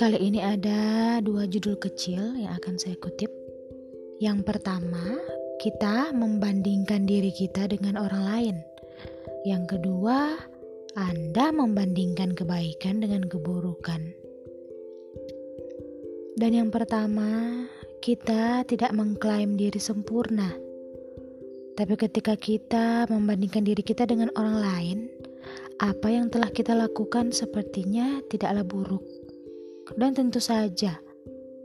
Kali ini ada dua judul kecil yang akan saya kutip. Yang pertama, kita membandingkan diri kita dengan orang lain. Yang kedua, Anda membandingkan kebaikan dengan keburukan. Dan yang pertama, kita tidak mengklaim diri sempurna. Tapi ketika kita membandingkan diri kita dengan orang lain, apa yang telah kita lakukan sepertinya tidaklah buruk dan tentu saja,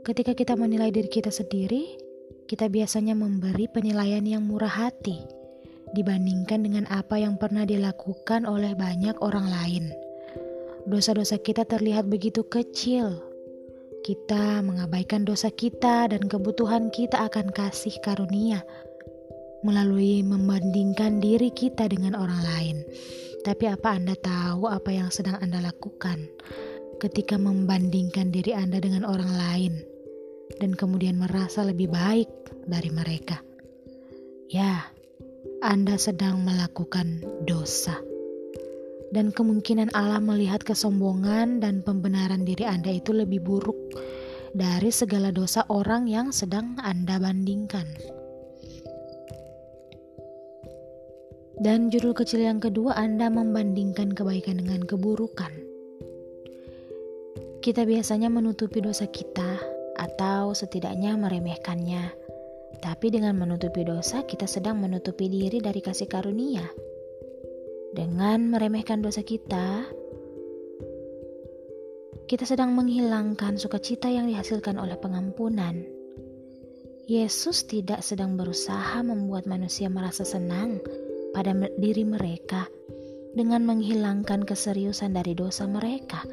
ketika kita menilai diri kita sendiri, kita biasanya memberi penilaian yang murah hati dibandingkan dengan apa yang pernah dilakukan oleh banyak orang lain. Dosa-dosa kita terlihat begitu kecil. Kita mengabaikan dosa kita dan kebutuhan kita akan kasih karunia melalui membandingkan diri kita dengan orang lain. Tapi apa Anda tahu apa yang sedang Anda lakukan? ketika membandingkan diri Anda dengan orang lain dan kemudian merasa lebih baik dari mereka. Ya, Anda sedang melakukan dosa. Dan kemungkinan Allah melihat kesombongan dan pembenaran diri Anda itu lebih buruk dari segala dosa orang yang sedang Anda bandingkan. Dan judul kecil yang kedua, Anda membandingkan kebaikan dengan keburukan. Kita biasanya menutupi dosa kita atau setidaknya meremehkannya. Tapi dengan menutupi dosa, kita sedang menutupi diri dari kasih karunia. Dengan meremehkan dosa kita, kita sedang menghilangkan sukacita yang dihasilkan oleh pengampunan. Yesus tidak sedang berusaha membuat manusia merasa senang pada diri mereka dengan menghilangkan keseriusan dari dosa mereka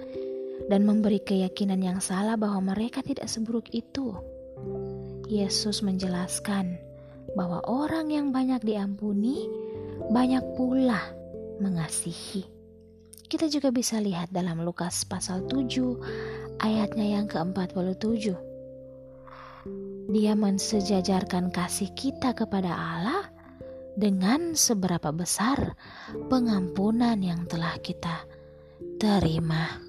dan memberi keyakinan yang salah bahwa mereka tidak seburuk itu. Yesus menjelaskan bahwa orang yang banyak diampuni, banyak pula mengasihi. Kita juga bisa lihat dalam Lukas pasal 7 ayatnya yang ke-47. Dia mensejajarkan kasih kita kepada Allah dengan seberapa besar pengampunan yang telah kita terima.